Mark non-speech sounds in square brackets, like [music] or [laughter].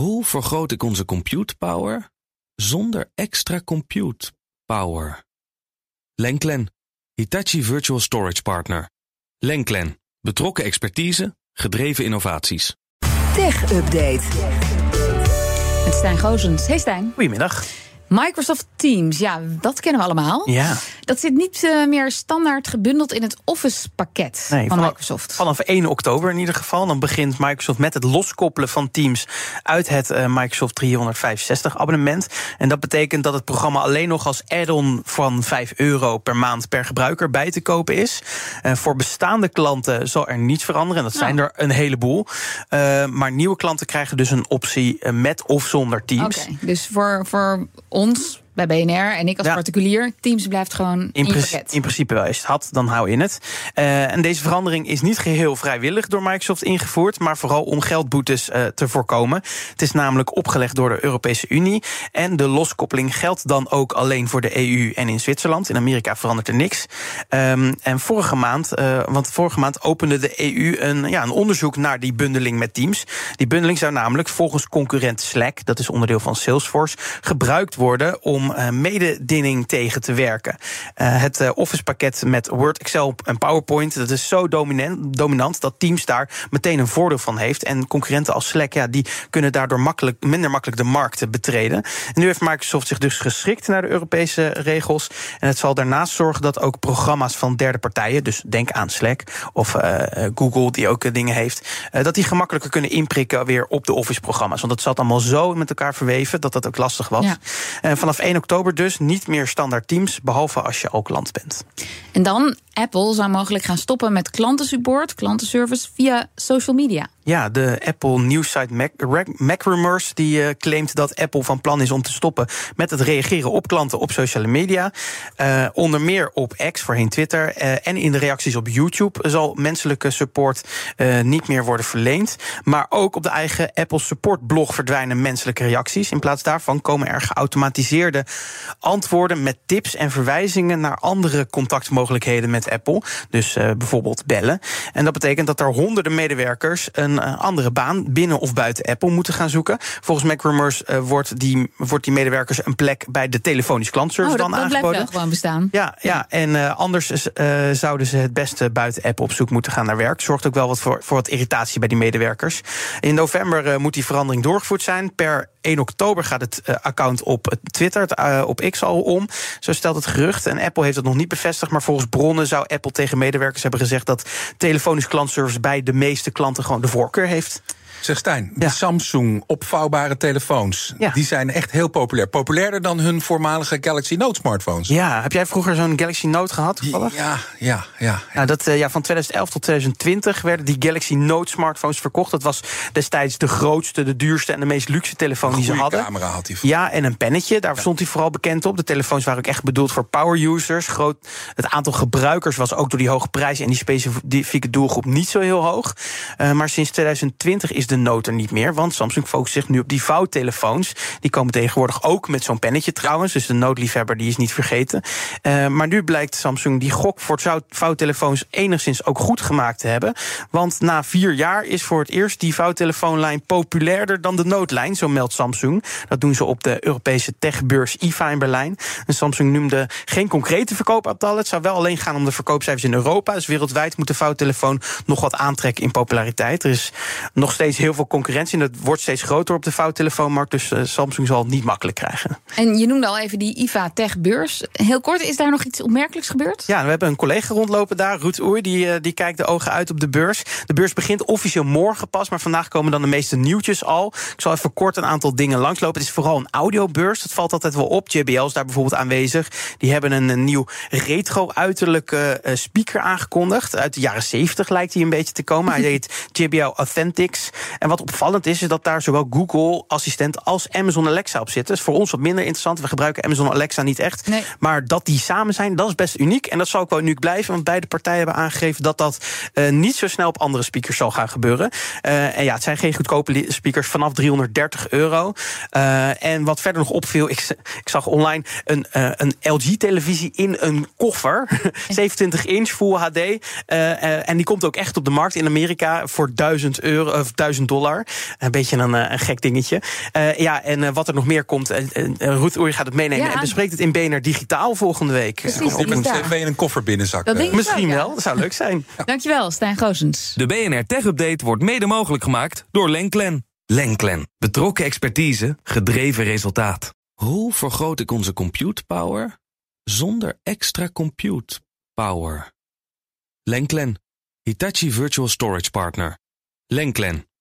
Hoe vergroot ik onze compute power zonder extra compute power? Lenklen, Hitachi Virtual Storage Partner. Lenklen, betrokken expertise, gedreven innovaties. Tech Update. Met Stijn Gozens. Hey Stijn. Goedemiddag. Microsoft Teams, ja, dat kennen we allemaal. Ja. Dat zit niet uh, meer standaard gebundeld in het Office-pakket nee, van vanaf, Microsoft. Vanaf 1 oktober in ieder geval. Dan begint Microsoft met het loskoppelen van Teams uit het uh, Microsoft 365 abonnement. En dat betekent dat het programma alleen nog als add-on van 5 euro per maand per gebruiker bij te kopen is. Uh, voor bestaande klanten zal er niets veranderen. En dat zijn Nou. er een heleboel. maar nieuwe klanten krijgen dus een optie met of zonder Teams. Oké, dus voor, voor ons bij BNR en ik als Ja. particulier, Teams blijft gewoon in, In, in principe wel. Als je het had, dan hou je het. Eh, en deze verandering is niet geheel vrijwillig door Microsoft ingevoerd, maar vooral om geldboetes eh, te voorkomen. Het is namelijk opgelegd door de Europese Unie. En de loskoppeling geldt dan ook alleen voor de EU en in Zwitserland. In Amerika verandert er niks. Ehm, en vorige maand, eh, want vorige maand opende de EU een, ja, een onderzoek naar die bundeling met Teams. Die bundeling zou namelijk volgens concurrent Slack, dat is onderdeel van Salesforce, gebruikt worden om eh, mededinging tegen te werken. Eh, het eh, Office-pakket met Word, Excel en PowerPoint, dat is zo dominant, dominant dat Teams daar meteen een voordeel van heeft. En concurrenten als Slack, ja, die kunnen daardoor makkelijk, minder makkelijk de markt betreden. En nu heeft Microsoft zich dus geschikt naar de Europese regels. En het zal daarnaast zorgen dat ook programma's van derde partijen, dus denk aan Slack of Google, die ook dingen heeft, dat die gemakkelijker kunnen inprikken weer op de Office-programma's. Want dat zat allemaal zo met elkaar verweven dat dat ook lastig was. Ja. En vanaf 1 oktober dus niet meer standaard Teams, behalve als je ook klant bent. En dan, Apple zou mogelijk gaan stoppen met klantensupport, klantenservice via social media. Ja, de Apple nieuwssite Mac, MacRumors die eh, claimt dat Apple van plan is om te stoppen met het reageren op klanten op sociale media. Eh, onder meer op X, voorheen Twitter, eh, en in de reacties op YouTube zal menselijke support niet meer worden verleend. Maar ook op de eigen Apple Support blog verdwijnen menselijke reacties. In plaats daarvan komen er geautomatiseerde antwoorden met tips en verwijzingen naar andere contactmogelijkheden met Apple. Dus bijvoorbeeld bellen. En dat betekent dat er honderden medewerkers eh, andere baan binnen of buiten Apple moeten gaan zoeken. Volgens MacRumors eh, wordt, die, wordt die medewerkers een plek bij de telefonische klantservice Oh, dat, dan dat blijft aangeboden. wel gewoon bestaan. Ja, ja, en eh, anders zouden ze het beste buiten app op zoek moeten gaan naar werk. Zorgt ook wel wat voor, voor wat irritatie bij die medewerkers. In november moet die verandering doorgevoerd zijn. Per 1 oktober gaat het eh, account op Twitter, eh, op X al om. Zo stelt het gerucht. En Apple heeft het nog niet bevestigd. Maar volgens bronnen zou Apple tegen medewerkers hebben gezegd dat telefonisch klantservice bij de meeste klanten gewoon de voorkeur heeft. Zeg Stijn, de Ja. Samsung opvouwbare telefoons, Ja. die zijn echt heel populair. Populairder dan hun voormalige Galaxy Note smartphones. Ja, heb jij vroeger zo'n Galaxy Note gehad? toevallig? ja, ja. ja. Nou, dat, eh, ja, van 2011 tot 2020 werden die Galaxy Note smartphones verkocht. Dat was destijds de grootste, de duurste en de meest luxe telefoon die ze hadden. camera had hij. Ja, en een pennetje. Daar stond hij vooral bekend op. De telefoons waren ook echt bedoeld voor power users. Groot, het aantal gebruikers was ook door die hoge prijs en die specifieke doelgroep niet zo heel hoog. Eh, maar sinds 2020 is de Note er niet meer. Want Samsung focust zich nu op die vouwtelefoons. Die komen tegenwoordig ook met zo'n pennetje trouwens. Dus de Note-liefhebber die is niet vergeten. Eh, maar nu blijkt Samsung die gok voor vouwtelefoons enigszins ook goed gemaakt te hebben. Want na vier jaar is voor het eerst die vouwtelefoonlijn populairder dan de Note-lijn. Zo meldt Samsung. Dat doen ze op de Europese techbeurs IFA in Berlijn. En Samsung noemde geen concrete verkoopaantallen. Het zou wel alleen gaan om de verkoopcijfers in Europa. Dus wereldwijd moet de vouwtelefoon nog wat aantrekken in populariteit. Er is nog steeds heel veel concurrentie. En dat wordt steeds groter op de vouwtelefoonmarkt. Dus eh, Samsung zal het niet makkelijk krijgen. En je noemde al even die IFA Tech beurs. Heel kort, is daar nog iets opmerkelijks gebeurd? Ja, we hebben een collega rondlopen daar, Ruud Oer, die, eh, die kijkt de ogen uit op de beurs. De beurs begint officieel morgen pas, maar vandaag komen dan de meeste nieuwtjes al. Ik zal even kort een aantal dingen langslopen. Het is vooral een audiobeurs, dat valt altijd wel op. JBL is daar bijvoorbeeld aanwezig. Die hebben een, een nieuw retro-uiterlijke eh, speaker aangekondigd. Uit de jaren 70 lijkt hij een beetje te komen. Hij [laughs] heet JBL Authentics. En wat opvallend is, is dat daar zowel Google Assistent als Amazon Alexa op zitten. Dat is voor ons wat minder interessant. We gebruiken Amazon Alexa niet echt. Nee. Maar dat die samen zijn, dat is best uniek. En dat zal ook wel uniek blijven, want beide partijen hebben aangegeven dat dat eh, niet zo snel op andere speakers zal gaan gebeuren. Eh, en ja, het zijn geen goedkope speakers vanaf 330 euro. Eh, en wat verder nog opviel, ik, ik zag online een, een LG-televisie in een koffer. [laughs] 27 inch Full HD. En die komt ook echt op de markt in Amerika voor 1000 euro of 1000 1000 dollar. Een beetje een, een gek dingetje. ja, en wat er nog meer komt, Ruth Oei gaat het meenemen Ja. en bespreekt het in BNR Digitaal volgende week. Precies, Op in een koffer binnenzak. Dat eh. denk ik Misschien wel, ja. wel, dat zou leuk zijn. [laughs] Dankjewel, Stijn Goosens. De BNR Tech Update wordt mede mogelijk gemaakt door Lenklen. Lenklen. Betrokken expertise, gedreven resultaat. Hoe vergroot ik onze compute power zonder extra compute power? Lenklen. Hitachi Virtual Storage Partner. Lenklen.